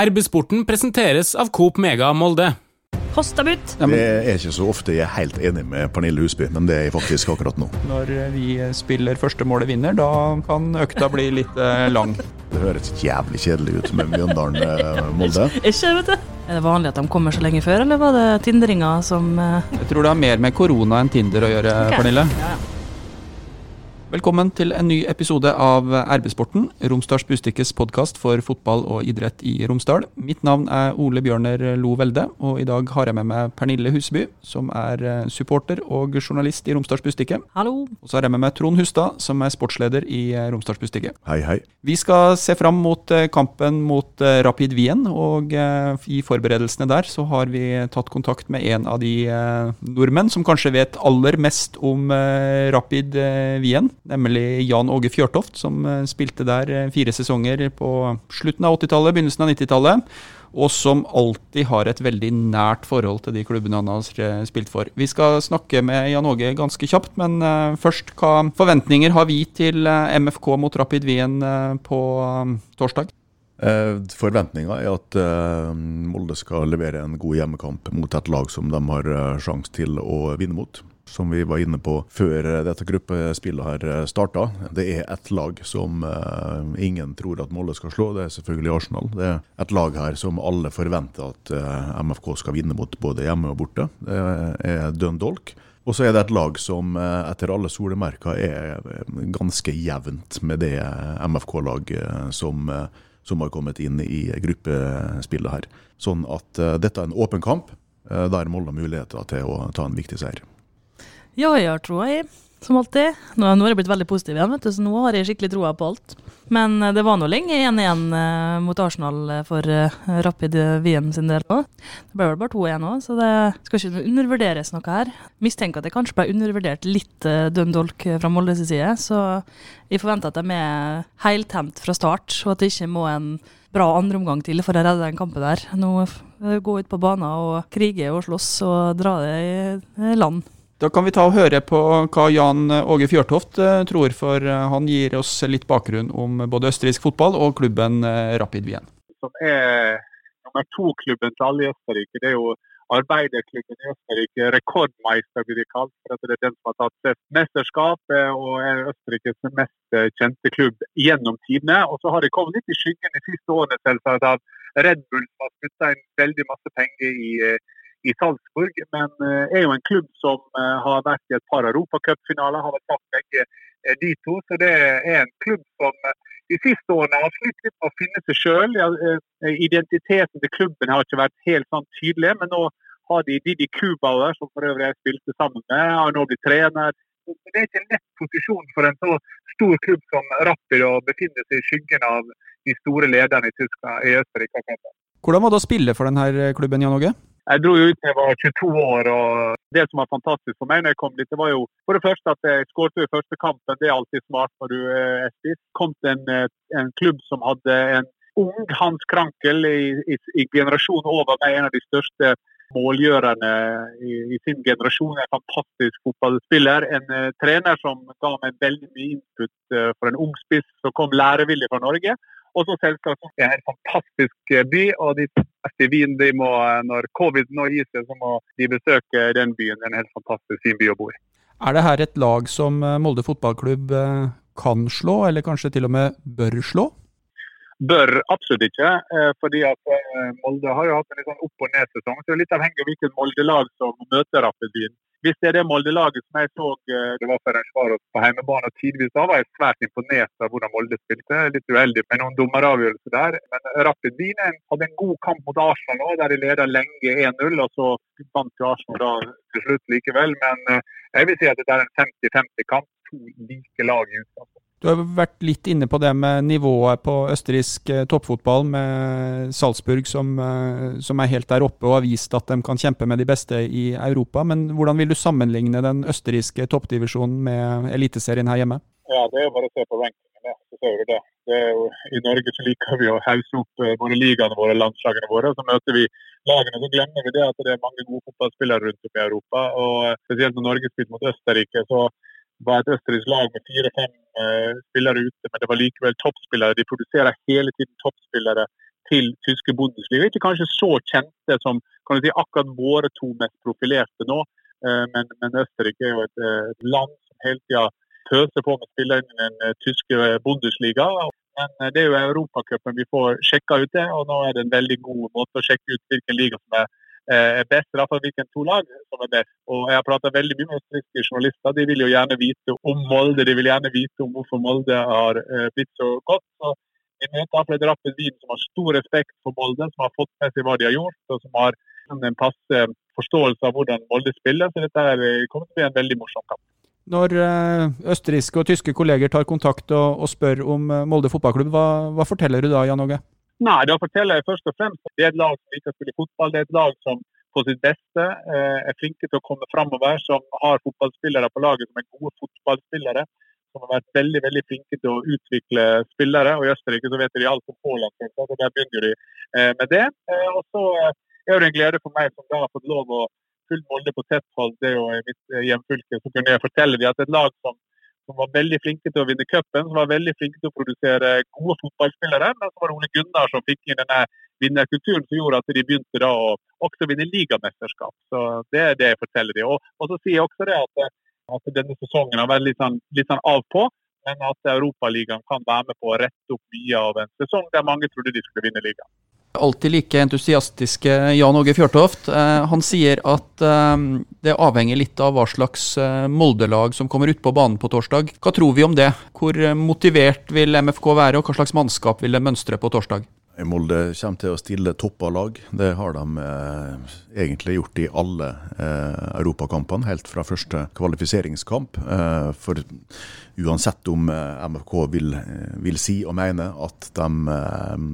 RB-sporten presenteres av Coop Mega Molde. Kostabutt. Det er ikke så ofte jeg er helt enig med Pernille Husby, men det er jeg faktisk akkurat nå. Når vi spiller første målet vinner, da kan økta bli litt eh, lang. Det høres jævlig kjedelig ut med Mjøndalen-Molde. Ikke, vet du. Er det vanlig at de kommer så lenge før, eller var det tindringer som eh, Jeg tror det har mer med korona enn Tinder å gjøre, okay. Pernille. Ja, ja. Velkommen til en ny episode av RB-sporten, Romsdals Bustikkes podkast for fotball og idrett i Romsdal. Mitt navn er Ole Bjørner Lo Velde, og i dag har jeg med meg Pernille Huseby, som er eh, supporter og journalist i Romsdals Bustikke. Hallo. Og så har jeg med meg Trond Hustad, som er sportsleder i eh, Romsdals Bustikke. Hei, hei. Vi skal se fram mot eh, kampen mot Rapid Wien, og i forberedelsene der så har vi tatt kontakt med en av de nordmenn som kanskje vet aller mest om Rapid Wien, nemlig Jan Åge Fjørtoft, som eh, spilte der eh, fire sesonger på slutten av 80-tallet, begynnelsen av 90-tallet. Og som alltid har et veldig nært forhold til de klubbene han har eh, spilt for. Vi skal snakke med Jan Åge ganske kjapt, men først, hva forventninger har vi til MFK mot Rapid Wien på torsdag? Forventninga er at Molde skal levere en god hjemmekamp mot et lag som de har sjanse til å vinne mot. Som vi var inne på før eh, dette gruppespillet her starta. Det er ett lag som eh, ingen tror at Molde skal slå. Det er selvfølgelig Arsenal. Det er et lag her som alle forventer at eh, MFK skal vinne mot både hjemme og borte. Det er Dundalk. Og så er det et lag som eh, etter alle solemerker er eh, ganske jevnt med det MFK-lag som, eh, som har kommet inn i gruppespillet her. Sånn at eh, dette er en åpen kamp eh, der Molde har muligheter til å ta en viktig seier. Ja, jeg har troa jeg. som alltid. Nå, har jeg blitt veldig positiv igjen, vet du, så nå har jeg skikkelig troa på alt. Men eh, det var nå lenge 1-1 eh, mot Arsenal eh, for Rapid Wien sin del òg. Det ble vel bare 2-1 òg, så det skal ikke undervurderes noe her. Mistenker at det kanskje ble undervurdert litt døndolk fra Moldes side, så jeg forventer at de er heltent fra start, og at det ikke må en bra andreomgang til for å redde den kampen der. Nå gå ut på banen og krige og slåss og dra det i land. Da kan vi ta og høre på hva Jan Åge Fjørtoft eh, tror, for eh, han gir oss litt bakgrunn om både østerriksk fotball og klubben eh, Rapid Wien. som er nummer to-klubben til alle i Østerrike. Det er jo arbeiderklubben i Østerrike. Rekordmeister blir de kalt. for at Det er den som har tatt flest mesterskap eh, og er Østerrikes mest eh, kjente klubb gjennom tidene. Og så har de kommet litt i skyggen de siste årene selvsagt av Red Bull, har putta inn veldig masse penger i, eh, i Salzburg. Men eh, er jo en klubb som eh, har vært i et par europacupfinaler, har vært tatt begge eh, de to. Så det er en klubb som de siste årene har slitt litt med å finne seg sjøl. Identiteten til klubben har ikke vært helt sånn tydelig, men nå har de Didi Kubauer, som for øvrig jeg spilte sammen med, har nå blitt trener. Det er ikke en lett posisjon for en så stor klubb som Rapid å befinne seg i skyggen av de store lederne i Tyskland i Østerrike. Hvordan var det å spille for denne klubben, Jan Åge? Jeg dro jo ut til jeg var 22 år, og det som var fantastisk for meg når jeg kom dit, det var jo for det første at jeg skåret i første kampen. Det er alltid smart når du eh, er spiss. Kom til en, eh, en klubb som hadde en ung Hans Krankel i, i, i generasjonen over meg, en av de største målgjørende i, i sin generasjon. En fantastisk fotballspiller. En uh, trener som ga meg veldig mye input uh, for en ung spiss som kom lærevillig fra Norge. Og så selvsagt det er det en fantastisk eh, by. og de beste i Wien, de må, eh, Når covid nå gir seg, så må de besøke den byen. Det er en helt fantastisk fin by å bo i. Er det her et lag som eh, Molde fotballklubb kan slå, eller kanskje til og med bør slå? Bør absolutt ikke, fordi at Molde har jo hatt en litt sånn opp- og ned-sesong. Så det er litt avhengig av hvilket Molde-lag som møter Wien. Hvis det er det Molde-laget som jeg så eh, det var Ferencvaros på hjemmebane tidvis, da var jeg svært imponert av hvordan Molde spilte. Litt uheldig med noen dommeravgjørelser der. Men Rapid Wien hadde en god kamp mot Arsenal nå, der de leda lenge 1-0. Og så vant jo Arsenal da til slutt likevel. Men eh, jeg vil si at det er en 50-50 kamp. To like lag i utgangspunktet. Du har vært litt inne på det med nivået på østerriksk eh, toppfotball, med Salzburg som, eh, som er helt der oppe og har vist at de kan kjempe med de beste i Europa. Men hvordan vil du sammenligne den østerrikske toppdivisjonen med eliteserien her hjemme? Ja, det er jo bare å se på rankingen. Så ser du det. det jo, I Norge så liker vi å hause opp våre både ligaene våre landslagene våre. og Så møter vi lagene, så glemmer vi det at det er mange gode fotballspillere rundt om i Europa. og eh, Spesielt når Norge spilte mot Østerrike, så var et østerriksk lag med fire-fem eh, spillere ute, men det var likevel toppspillere. De produserer hele tiden toppspillere til tyske Bundesliga. Ikke kanskje så kjente som kan du si, akkurat våre to mest profilerte nå, eh, men, men Østerrike er jo et, eh, land som hele tida pøser på med spillere i den uh, tyske Bundesliga. Men det er jo Europacupen vi får sjekka ut det, og nå er det en veldig god måte å sjekke ut hvilken liga som er er best, i hvert fall hvilken to lag som er best. Og Jeg har prata veldig mye med østerrikske journalister. De vil jo gjerne vite om Molde. De vil gjerne vite om hvorfor Molde har blitt så godt. Så vi møter et Rapid Wien som har stor respekt for Molde, som har fått med seg hva de har gjort, og som har en passe forståelse av hvordan Molde spiller. Så dette er, kommer til å bli en veldig morsom kamp. Når eh, østerrikske og tyske kolleger tar kontakt og, og spør om eh, Molde fotballklubb, hva, hva, forteller du da, Jan Åge? Nei, Da forteller jeg først og fremst at det er et lag som liker å spille fotball. Det er et lag som på sitt beste eh, er flinke til å komme framover, som har fotballspillere på laget som er gode fotballspillere som har vært veldig veldig flinke til å utvikle spillere. og I Østerrike så vet de alt om Haaland, så der begynner de eh, med det. Eh, og så er det en glede for meg som da har fått lov å følge Molde på tett hold, det er jo i mitt hjemfylke. Så kunne jeg fortelle dem at et lag som, som, var veldig flinke til å vinne cupen, som var veldig flinke til å produsere gode fotballspillere, men så var det Ole Gunnar som fikk inn denne vinnerkulturen som gjorde at de begynte da å også vinne ligamesterskap. Så Det er det jeg forteller dem. Og, og så sier jeg også det at at denne sesongen har vært litt sånn, litt sånn av på, men at Europaligaen kan være med på å rette opp mye av en sesong der mange trodde de skulle vinne ligaen. Alltid like entusiastiske Jan Åge Fjørtoft. Eh, han sier at eh, det avhenger litt av hva slags eh, Molde-lag som kommer ut på banen på torsdag. Hva tror vi om det? Hvor motivert vil MFK være, og hva slags mannskap vil det mønstre på torsdag? Molde kommer til å stille toppa lag. Det har de eh, egentlig gjort i alle eh, europakampene, helt fra første kvalifiseringskamp. Eh, for uansett om eh, MFK vil, eh, vil, si og mene at de eh,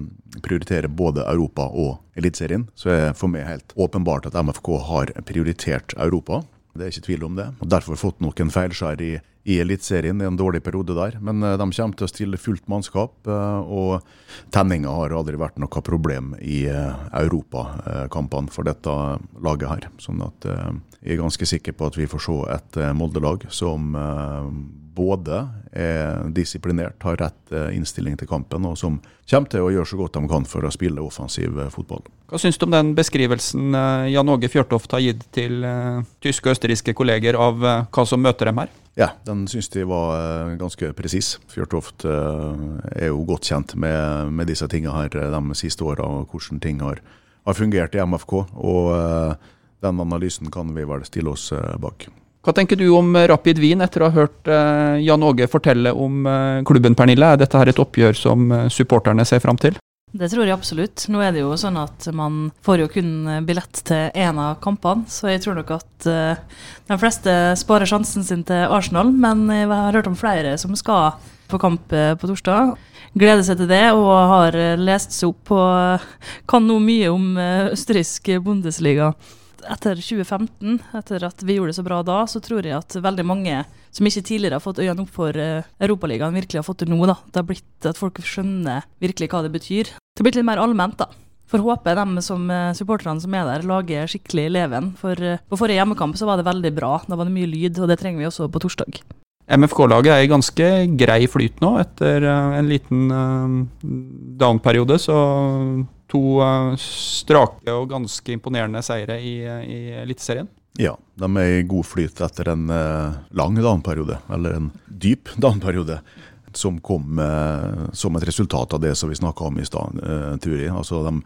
prioriterer både Europa og Eliteserien, så er det for meg helt åpenbart at MFK har prioritert Europa. Det er ikke tvil om det. Og derfor fått noen feilskjær i i Eliteserien i en dårlig periode der. Men eh, de kommer til å stille fullt mannskap, eh, og tenninga har aldri vært noe problem i eh, europakampene for dette laget her. Sånn at jeg er ganske sikker på at vi får se et Molde-lag som både er disiplinert, har rett innstilling til kampen, og som kommer til å gjøre så godt de kan for å spille offensiv fotball. Hva syns du om den beskrivelsen Jan Åge Fjørtoft har gitt til tyske og østerrikske kolleger av hva som møter dem her? Ja, den syns de var uh, ganske presis. Fjørtoft uh, er jo godt kjent med, med disse tingene her eh, de siste åra, og hvordan ting har, har, fungert i MFK. Og den analysen kan vi vel stille oss bak. Hva tenker du om Rapid Wien etter å ha hørt Jan Åge fortelle om klubben, Pernille? Er dette her et oppgjør som supporterne ser fram til? Det tror jeg absolutt. Nå er det jo sånn at man får jo kun billett til én av kampene, så jeg tror nok at uh, de fleste sparer sjansen sin til Arsenal. Men jeg har hørt om flere som skal på kamp eh, på torsdag. Gleder seg til det og har lest seg opp og kan nå mye om østerriksk Bundesliga etter 2015, etter at vi gjorde det så bra da, så tror jeg at veldig mange som ikke tidligere har fått øynene opp for uh, Europaligaen, virkelig har fått det nå. da. Det har blitt at folk skjønner virkelig hva det betyr. Det har blitt litt mer allment, da. Får håpe de som uh, supporterne som er der, lager skikkelig leven. For uh, på forrige hjemmekamp så var det veldig bra. Da var det mye lyd, og det trenger vi også på torsdag. MFK-laget er i ganske grei flyt nå, etter en liten down-periode. Så to strake og ganske imponerende seire i, i Eliteserien. Ja, de er i god flyt etter en uh, lang dameperiode, eller en dyp dameperiode. som kom som et resultat av det som vi snakka om i stad, Turi. Altså, de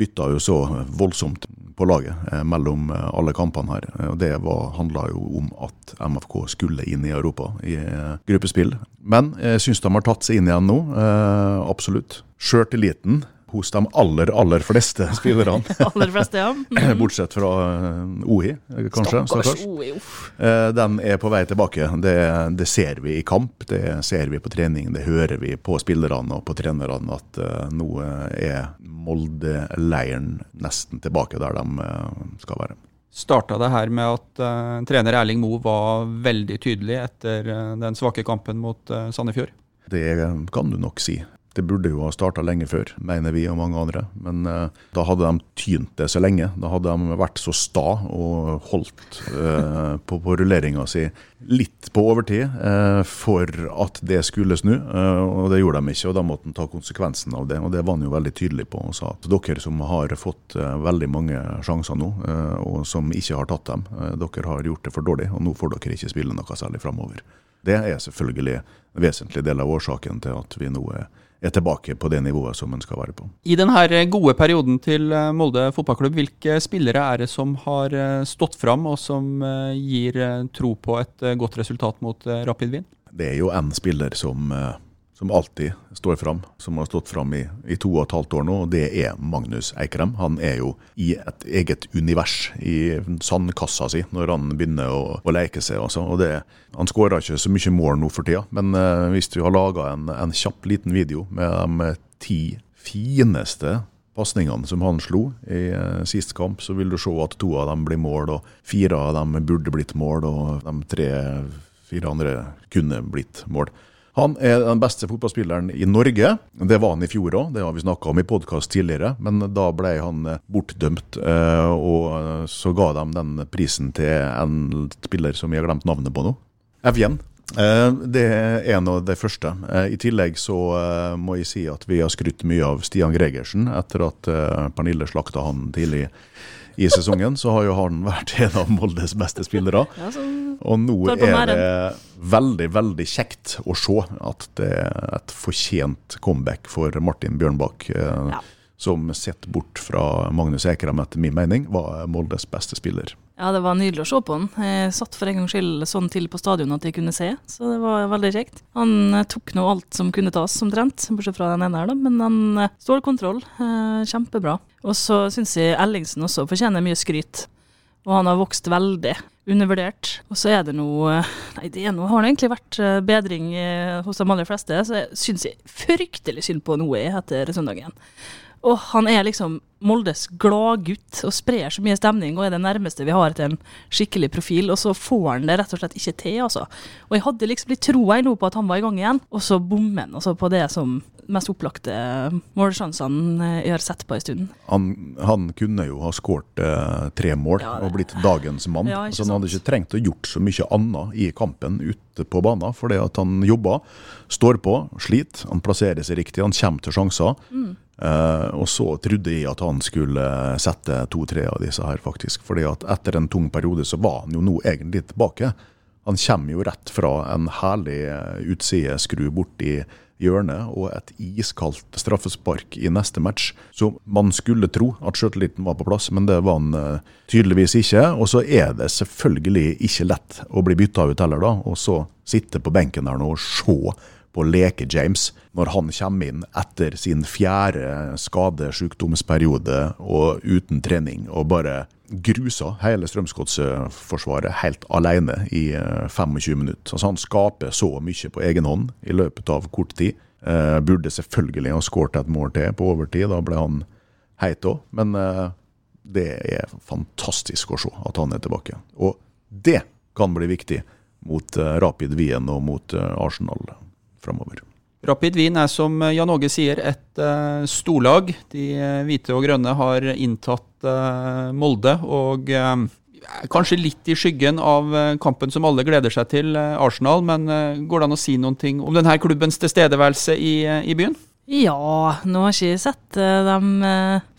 bytta jo så voldsomt på laget eh, mellom alle kampene her. og Det handla jo om at MFK skulle inn i Europa i eh, gruppespill. Men jeg syns de har tatt seg inn igjen nå, eh, absolutt. Sjøltilliten hos de aller, aller fleste spillerne. aller fleste, ja. Mm. Bortsett fra uh, OI, kanskje. Stakkars OI, uff. den er på vei tilbake. Det, det, ser vi i kamp, det ser vi på trening, det hører vi på spillerne og på trenerne at uh, nå er Molde-leiren nesten tilbake der de skal være. Starta det her med at trener Erling Moe var veldig tydelig etter den svake kampen mot Sandefjord? Det kan du nok si. Det burde jo ha starta lenge før, mener vi og mange andre. Men eh, da hadde de tynt det så lenge. Da hadde de vært så sta og holdt eh, på, på rulleringa si litt på overtid eh, for at det skulle snu. Eh, og det gjorde de ikke, og da måtte de ta konsekvensen av det. Og det var han jo veldig tydelig på og sa at dere som har fått eh, veldig mange sjanser nå, eh, og som ikke har tatt dem, dere har gjort det for dårlig, og nå får dere ikke spille noe særlig framover. Det er selvfølgelig en vesentlig del av årsaken til at vi nå er tilbake på det nivået som en skal være på. I denne gode perioden til eh, Molde fotballklubb, hvilke spillere er det som har eh, stått fram, og som eh, gir tro på et godt resultat mot Rapid Wien? Det er jo én spiller som som alltid står fram, som har stått fram i, i, to og et halvt år nå, og det er Magnus Eikrem. Han er jo i et eget univers i sandkassa si når han begynner å, å leke seg. Også. Og det, han skårer ikke så mye mål nå for tida, men eh, hvis du har laga en, en, kjapp liten video med de ti fineste pasningene som han slo i eh, sist kamp, så vil du se at to av dem blir mål, og fire av dem burde blitt mål, og de tre-fire andre kunne blitt mål. Han er den beste fotballspilleren i Norge. Det var han i fjor òg, det har vi snakka om i podkast tidligere. Men da ble han eh, bortdømt, eh, og så ga de den prisen til en spiller som vi har glemt navnet på nå. Evjen. Eh, det er en av de første. I tillegg så må jeg si at vi har skrytt mye av Stian Gregersen etter at Pernille slakta han tidlig i sesongen, så har jo han vært en av Moldes beste spillere. Ja, og nå er det veldig, veldig kjekt å se at det er et fortjent comeback for Martin Bjørnbakk. Eh, ja. Som sett bort fra Magnus Ekrem, etter min mening, var Moldes beste spiller. Ja, det var nydelig å se på han. Jeg satt for en gangs skyld sånn til på stadion at jeg kunne se, så det var veldig kjekt. Han eh, tok nå alt som kunne tas, omtrent, bortsett fra den ene her, da. Men han stålkontroll. står kontroll. Eh, kjempebra. Og så syns jeg Ellingsen også fortjener mye skryt. Og han har vokst veldig. Undervurdert. Og så er det noe Nei, det er noe, har det egentlig vært bedring hos de aller fleste, så jeg syns jeg fryktelig synd på noe etter søndagen. Og han er liksom Moldes gladgutt og sprer så mye stemning og er det nærmeste vi har til en skikkelig profil. Og så får han det rett og slett ikke til, altså. Og jeg hadde liksom litt troa nå på at han var i gang igjen, og så bommer han altså på det som mest opplagte målsjansene jeg har sett på en stund. Han, han kunne jo ha skåret eh, tre mål ja, og blitt dagens mann. Ja, så han hadde ikke trengt å gjort så mye annet i kampen ute på banen, fordi at han jobber, står på, sliter, han plasserer seg riktig, han kommer til sjanser. Mm. Uh, og så trodde jeg at han skulle sette to-tre av disse her, faktisk. fordi at etter en tung periode så var han jo nå egentlig tilbake. Han kommer jo rett fra en herlig eh, utsideskru bort i hjørnet og et iskaldt straffespark i neste match. Så man skulle tro at sjøltilliten var på plass, men det var han uh, tydeligvis ikke. Og så er det selvfølgelig ikke lett å bli bytta ut heller, da. Og så sitte på benken der nå og se på Leke-James når han kommer inn etter sin fjerde skadesjukdomsperiode og uten trening, og bare grusa hele Strømsgodsforsvaret helt alene i 25 eh, minutter. Altså Han skaper så mye på egen hånd i løpet av kort tid. Eh, burde selvfølgelig ha skåret et mål til på overtid, da ble han heit òg. Men eh, det er fantastisk å se at han er tilbake. Og det kan bli viktig mot eh, Rapid Wien og mot Arsenal framover. Rapid Wien er som Jan Åge sier et uh, storlag. De uh, hvite og grønne har inntatt uh, Molde og kanskje litt i skyggen av kampen som alle gleder seg til, Arsenal. Men går det an å si noen ting om denne klubbens tilstedeværelse i, i byen? Ja, nå har jeg ikke sett dem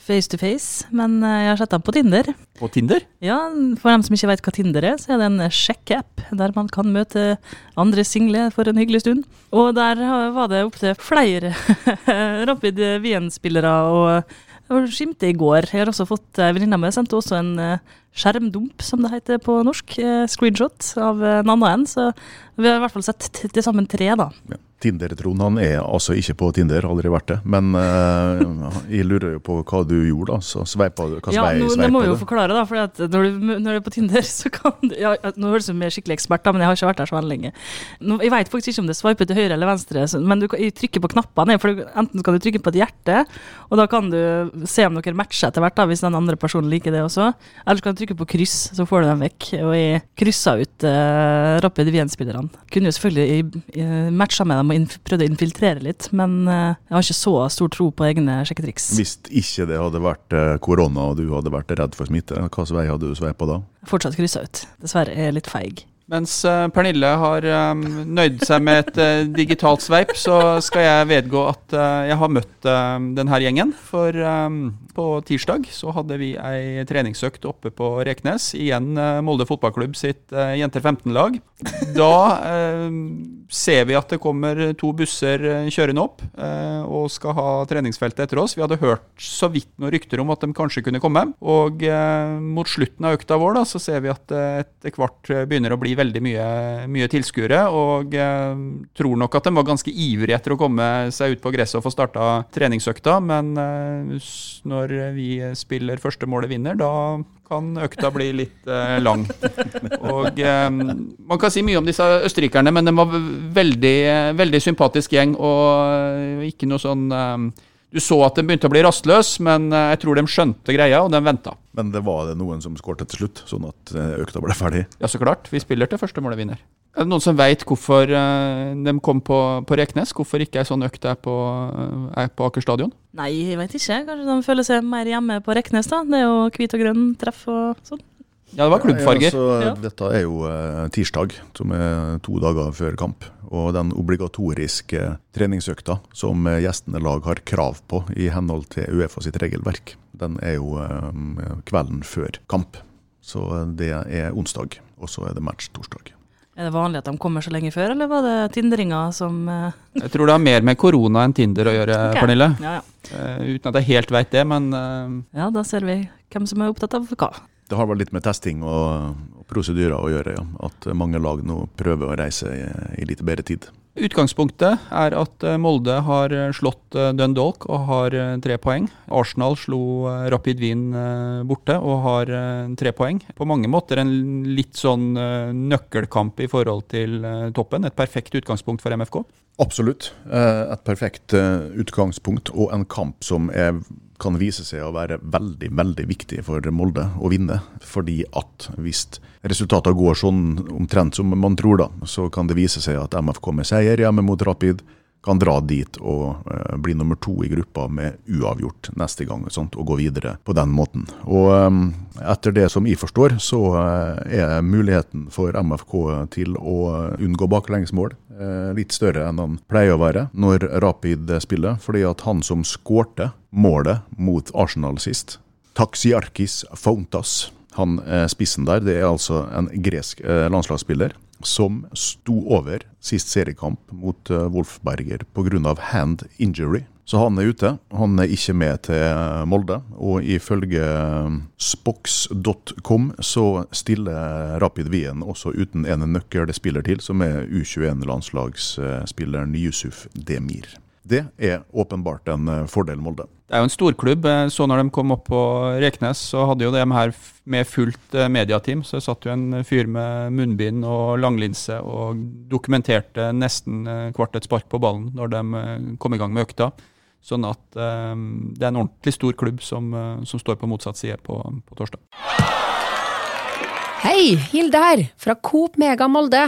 face to face, men jeg har sett dem på Tinder. På Tinder? Ja, For dem som ikke vet hva Tinder er, så er det en sjekkeapp der man kan møte andre single for en hyggelig stund. Og der var det opptil flere Rapid Wien-spillere og og skimte i går. Jeg har også fått Venninna mi sendte også en skjermdump, som det heter på norsk. Screenshot av en annen en. Så vi har i hvert fall sett til sammen tre, da. Ja. Tinder-Trond han er altså ikke på Tinder, aldri vært det. Men uh, jeg lurer jo på hva du gjorde, da. Så sveipa du? Hva ja, nå, det må vi jo forklare, da. For når du, når, du, er på Tinder, så kan du ja, Nå høres du som skikkelig ekspert, da, men jeg har ikke vært der så veldig lenge. Nå, jeg veit faktisk ikke om det sveiper til høyre eller venstre, så, men du trykker på knappene. For enten kan du trykke på et hjerte, og da kan du se om dere matcher etter hvert, da, hvis den andre personen liker det også. Eller så kan du trykke på kryss, så får du dem vekk. Og jeg kryssa ut uh, Rapid Wien-spillerne. Kunne jo selvfølgelig matcha med dem de har prøvd å infiltrere litt, men uh, jeg har ikke så stor tro på egne sjekketriks. Hvis ikke det hadde vært korona og du hadde vært redd for smitte, hvilken vei hadde du sveipa da? Fortsatt kryssa ut. Dessverre er jeg litt feig. Mens uh, Pernille har um, nøyd seg med et uh, digitalt sveip, så skal jeg vedgå at jeg har møtt denne gjengen. For på tirsdag så hadde vi ei treningsøkt oppe på Reknes. Igjen Molde fotballklubb sitt jenter 15-lag. Da ser vi at det kommer to busser kjørende opp og skal ha treningsfeltet etter oss. Vi hadde hørt så vidt noen rykter om at de kanskje kunne komme. Og mot slutten av økta vår da, så ser vi at etter hvert begynner å bli veldig mye, mye tilskuere, og eh, tror nok at de var ganske ivrige etter å komme seg ut på gresset og få starta treningsøkta. Men eh, når vi spiller første målet vinner, da kan økta bli litt eh, lang. Og eh, Man kan si mye om disse østerrikerne, men de var veldig, veldig sympatisk gjeng, og ikke noe sånn eh, du så at de begynte å bli rastløs, men eh, jeg tror de skjønte greia, og de venta. Men det var det noen som skåret til slutt, sånn at eh, økta ble ferdig? Ja, så klart. Vi spiller til første målet vinner. Er det noen som veit hvorfor uh, de kom på, på, Reknes? Hvorfor ikke ei sånn økt er på, er på Aker stadion? Nei, jeg veit ikke. Kanskje de føler seg mer hjemme på Reknes, da. Det er jo hvit og grønn treff og sånn. Ja, det var klubbfarger. Ja, altså, ja. Dette er jo uh, tirsdag, som er to dager før kamp. Og den obligatoriske treningsøkta som gjestene lag har krav på i henhold til Uefa sitt regelverk, den er jo kvelden før kamp. Så det er onsdag, og så er det match torsdag. Er det vanlig at de kommer så lenge før, eller var det tindringer som. Jeg tror det har mer med korona enn Tinder å gjøre, okay. Pernille. Ja, ja. uten at jeg helt veit det, men Ja, da ser vi hvem som er opptatt av hva. Det har vel litt med testing og, og prosedyrer å gjøre, ja. At mange lag nå prøver å reise i, i litt bedre tid. Utgangspunktet er at eh, Molde har eh, slått eh, Dundalk og har tre poeng. Arsenal slo Rapid Wien borte og har tre poeng. På mange måter en litt sånn nøkkelkamp i forhold til toppen. Et perfekt utgangspunkt for MFK. Absolutt. Et perfekt utgangspunkt og en kamp som er kan vise seg å være veldig veldig viktig for Molde å vinne. Fordi at hvis resultatene går sånn omtrent som man tror, da, så kan det vise seg at MFK med seier hjemme mot Rapid kan dra dit og uh, bli nummer to i gruppa med uavgjort neste gang sånt, og gå videre på den måten. Og um, Etter det som jeg forstår, så uh, er muligheten for MFK til å unngå baklengsmål uh, litt større enn han pleier å være når Rapid spiller. fordi at han som skårte målet mot Arsenal sist, Taxiarkis Fontas, han spissen der, det er altså en gresk landslagsspiller som sto over sist seriekamp mot uh, Wolfberger pga. hand injury. Så han er ute. Han er ikke med til eh, Molde. Og ifølge eh, spox.com så stiller Rapid Wien også uten en nøkkelspiller til, som er U21-landslagsspilleren Yusuf Demir. Det er åpenbart en eh, fordel Molde. Det er jo en storklubb. Eh, så når de kom opp på Reknes, så hadde jo de her med fullt eh, mediateam. Så det satt jo en fyr med munnbind og langlinse og dokumenterte nesten hvert et spark på ballen når de kom i gang med økta. Sånn at um, det er en ordentlig stor klubb som, som står på motsatt side på, på torsdag. Hei, Hilde her, fra Coop Mega Molde.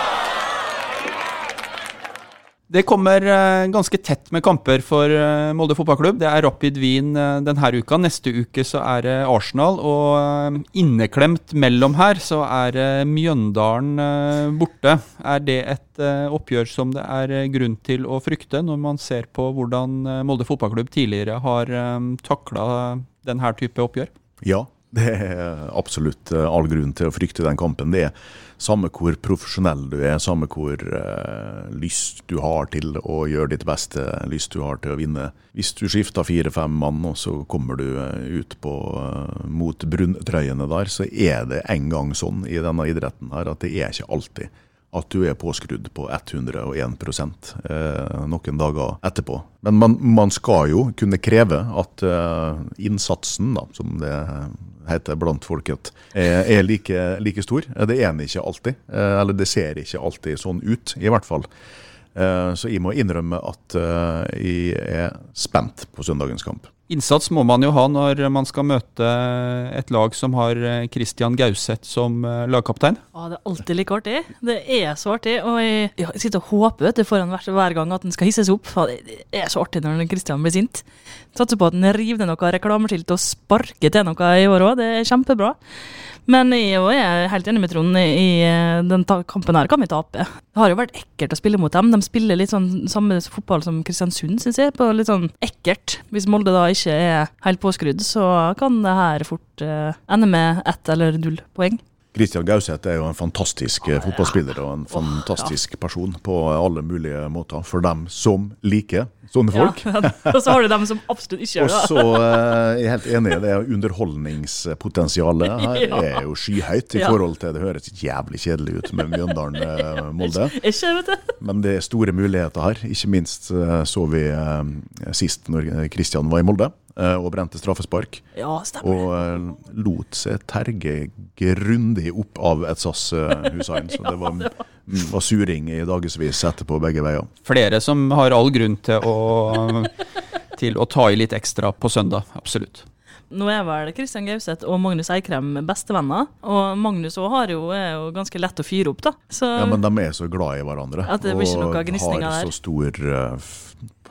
Det kommer eh, ganske tett med kamper for eh, Molde fotballklubb. Det er Rapid Wien eh, denne uka. Neste uke så er det Arsenal. Og inneklemt mellom her så er Mjøndalen borte. Er det et oppgjør som det er grunn til å frykte, når man ser på hvordan Molde fotballklubb tidligere har takla denne type oppgjør? Ja, det er absolutt all grunn til å frykte den kampen. Det er samme hvor profesjonell du er, samme hvor uh, lyst du har til å gjøre ditt beste, lyst du har til å vinne. Hvis du skifter fire-fem mann, og så kommer du uh, ut på, uh, mot brunntrøyene der, så er det en gang sånn i denne idretten her at det er ikke alltid at du er påskrudd på 101 eh, noen dager etterpå. Men man, man, skal jo kunne kreve at eh, innsatsen, da, som det heter blant folket, er, er like, like, stor. Det er den ikke alltid. Eh, eller det ser ikke alltid sånn ut, i hvert fall. Eh, Så jeg må innrømme at eh, jeg er spent på søndagens kamp. Innsats må man jo ha når man skal møte et lag som har eh, Christian Gauseth som eh, lagkaptein. Ja, det er alltid like artig. Det er så artig. Og jeg, jeg sitter og håper vet foran hver, hver gang at den skal hisses opp. For det er så artig når Kristian blir sint. Satser på at han river ned noe reklameskilt og sparker til noe i år òg. Det er kjempebra. Men jeg er helt enig med Trond. I eh, den kampen her kan vi tape. Det har jo vært ekkelt å spille mot dem. De spiller litt sånn samme fotball som Kristiansund, syns jeg. På litt sånn ekkelt. Hvis Molde da ikke er helt påskrudd, så kan det her fort eh, ende med ett eller null poeng. Christian Gauseth er jo en fantastisk ah, fotballspiller og en fantastisk person på alle mulige måter. For dem som liker sånne folk. Ja, og så har du dem som absolutt ikke gjør Og så er jeg helt enig, det er underholdningspotensialet her Ja. er jo skyhøyt i Ja. forhold til Det høres jævlig kjedelig ut med Mjøndalen-Molde. Du. Men det er store muligheter her. Ikke minst eh, så vi eh, sist når Kristian var i Molde eh, og brente straffespark. Ja, stemmer. Og eh, lot seg terge grundig opp av et SAS Hussein. Så det var, var suring i dagevis etterpå begge veier. Flere som har all grunn til å, til å ta i litt ekstra på søndag. Absolutt. Nå er vel Kristian Gauseth og Magnus Eikrem bestevenner. Og Magnus har jo, er jo ganske lett å fyre opp, da. Så Ja, Men de er så glad i hverandre. At det blir ikke noe gnisninger har så stor eh,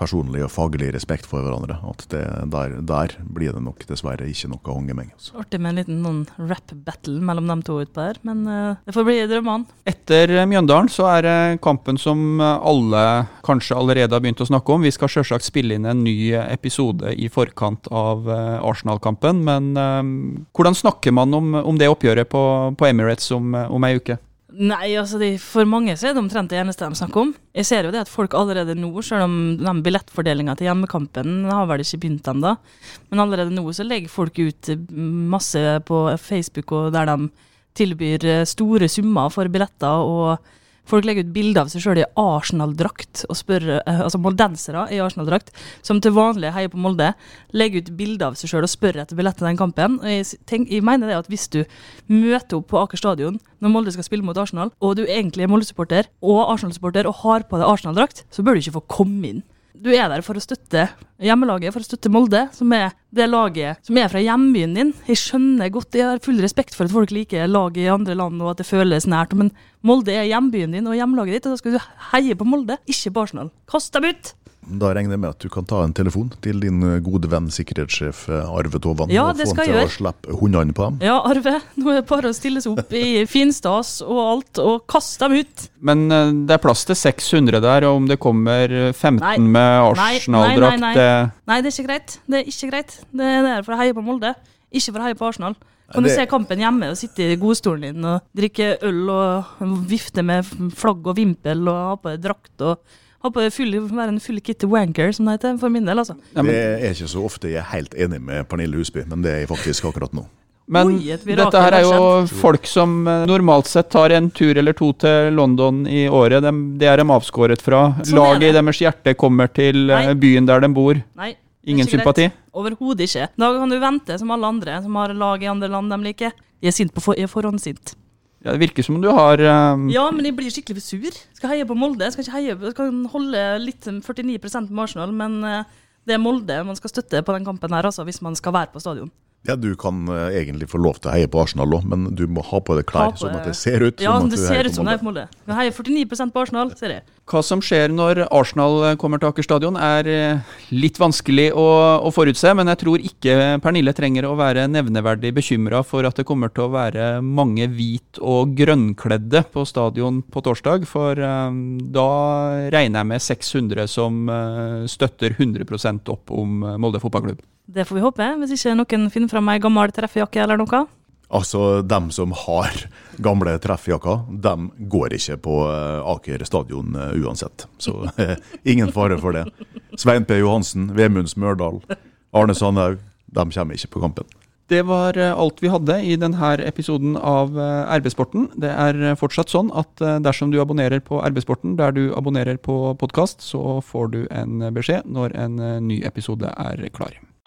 personlig og faglig respekt for hverandre at det, der, der blir det nok dessverre ikke noe hongemeng. Altså. artig med en liten noen rap-battle mellom dem to utpå her. Men uh, det får bli drømmene. Etter Mjøndalen så er det kampen som alle kanskje allerede har begynt å snakke om. Vi skal selvsagt spille inn en ny episode i forkant av eh, Arsenal-kampen. Men uh, hvordan snakker man om, om det oppgjøret på, på Emirates om, om ei uke? Nei, altså de, for mange så er det omtrent det eneste de snakker om. Jeg ser jo det at folk allerede nå, selv om den billettfordelinga til hjemmekampen har vel ikke begynt ennå, men allerede nå så legger folk ut masse på Facebook og der de tilbyr eh, store summer for billetter. og Folk legger ut bilder av seg sjøl i Arsenal-drakt, og spør, eh, altså moldensere i Arsenal-drakt, som til vanlig heier på Molde, legger ut bilder av seg sjøl og spør etter billett til den kampen. Og jeg, tenk, jeg mener det at hvis du møter opp på Aker stadion når Molde skal spille mot Arsenal, og du egentlig er Molde-supporter og Arsenal-supporter og har på deg Arsenal-drakt, så bør du ikke få komme inn. Du er der for å støtte hjemmelaget, for å støtte Molde, som er det laget som er fra hjembyen din. Jeg skjønner godt, jeg har full respekt for at folk liker laget i andre land og at det føles nært, men Molde er hjembyen din og hjemlaget ditt, og da skal du heie på Molde, ikke på Arsenal. Kast dem ut! Da regner jeg med at du kan ta en telefon til din eh, gode venn sikkerhetssjef eh, Arve Tovan Ja, og få han til å slippe hundene på dem. Ja, Arve, nå er det bare å stille seg opp i finstas og alt, og kaste dem ut. Men eh, det er plass til 600 der, og om det kommer 15 Nei. med Arsenal-drakt nei, nei, det- Nei, det er ikke greit. Det er ikke greit. Det er der for å heie på Molde, ikke for å heie på Arsenal. Kan du se kampen hjemme og sitte i godstolen din og drikke øl og vifte med flagg og vimpel og ha på deg drakt og deg full, være en full kitty wanker, som det heter, for min del, altså. Ja, men- Det er ikke så ofte jeg er helt enig med Pernille Husby, men det er jeg faktisk akkurat nå. Men Oi, dette her er jo folk som eh, normalt sett tar en tur eller to til London i året. Dem- det er de avskåret fra. Sånn Laget i deres hjerte kommer til eh, Nei. byen der de bor. Nei. Ingen sympati? Overhodet ikke. Da kan du vente som alle andre som har lag i andre land de liker. Jeg er sint på for, jeg er forhåndssint. Ja, det virker som om du har um... Ja, men jeg blir skikkelig sur. Skal heie på Molde. Skal ikke heie, skal holde litt 49 med Arsenal, men eh, det er Molde man skal støtte på den kampen her, altså, hvis man skal være på stadion. Ja, Du kan eh, egentlig få lov til å heie på Arsenal òg, men du må ha på deg klær på sånn at det ser ut Ja, som at det du ser heier ut på som det er Molde. på Molde. Jeg heier 49 på Arsenal, ser jeg. Hva som skjer når Arsenal kommer til Aker stadion er eh, litt vanskelig å, å forutse, men jeg tror ikke Pernille trenger å være nevneverdig bekymra for at det kommer til å være mange hvit- og grønnkledde på stadion på torsdag, for eh, da regner jeg med 600 som uh, støtter 100% opp om eh, Molde fotballklubb. Det får vi håpe, hvis ikke noen finner fram ei gammel treffejakke eller noe. Altså, dem som har gamle treffjakker, dem går ikke på eh, Aker stadion eh, uansett. Så eh, ingen fare for det. Svein P. Johansen, Vemund Smørdal, Arne Sandhaug, dem kommer ikke på kampen. Det var alt vi hadde i denne episoden av RB-sporten. Det er fortsatt sånn at dersom du abonnerer på RB-sporten der du abonnerer på podkast, så får du en beskjed når en ny episode er klar.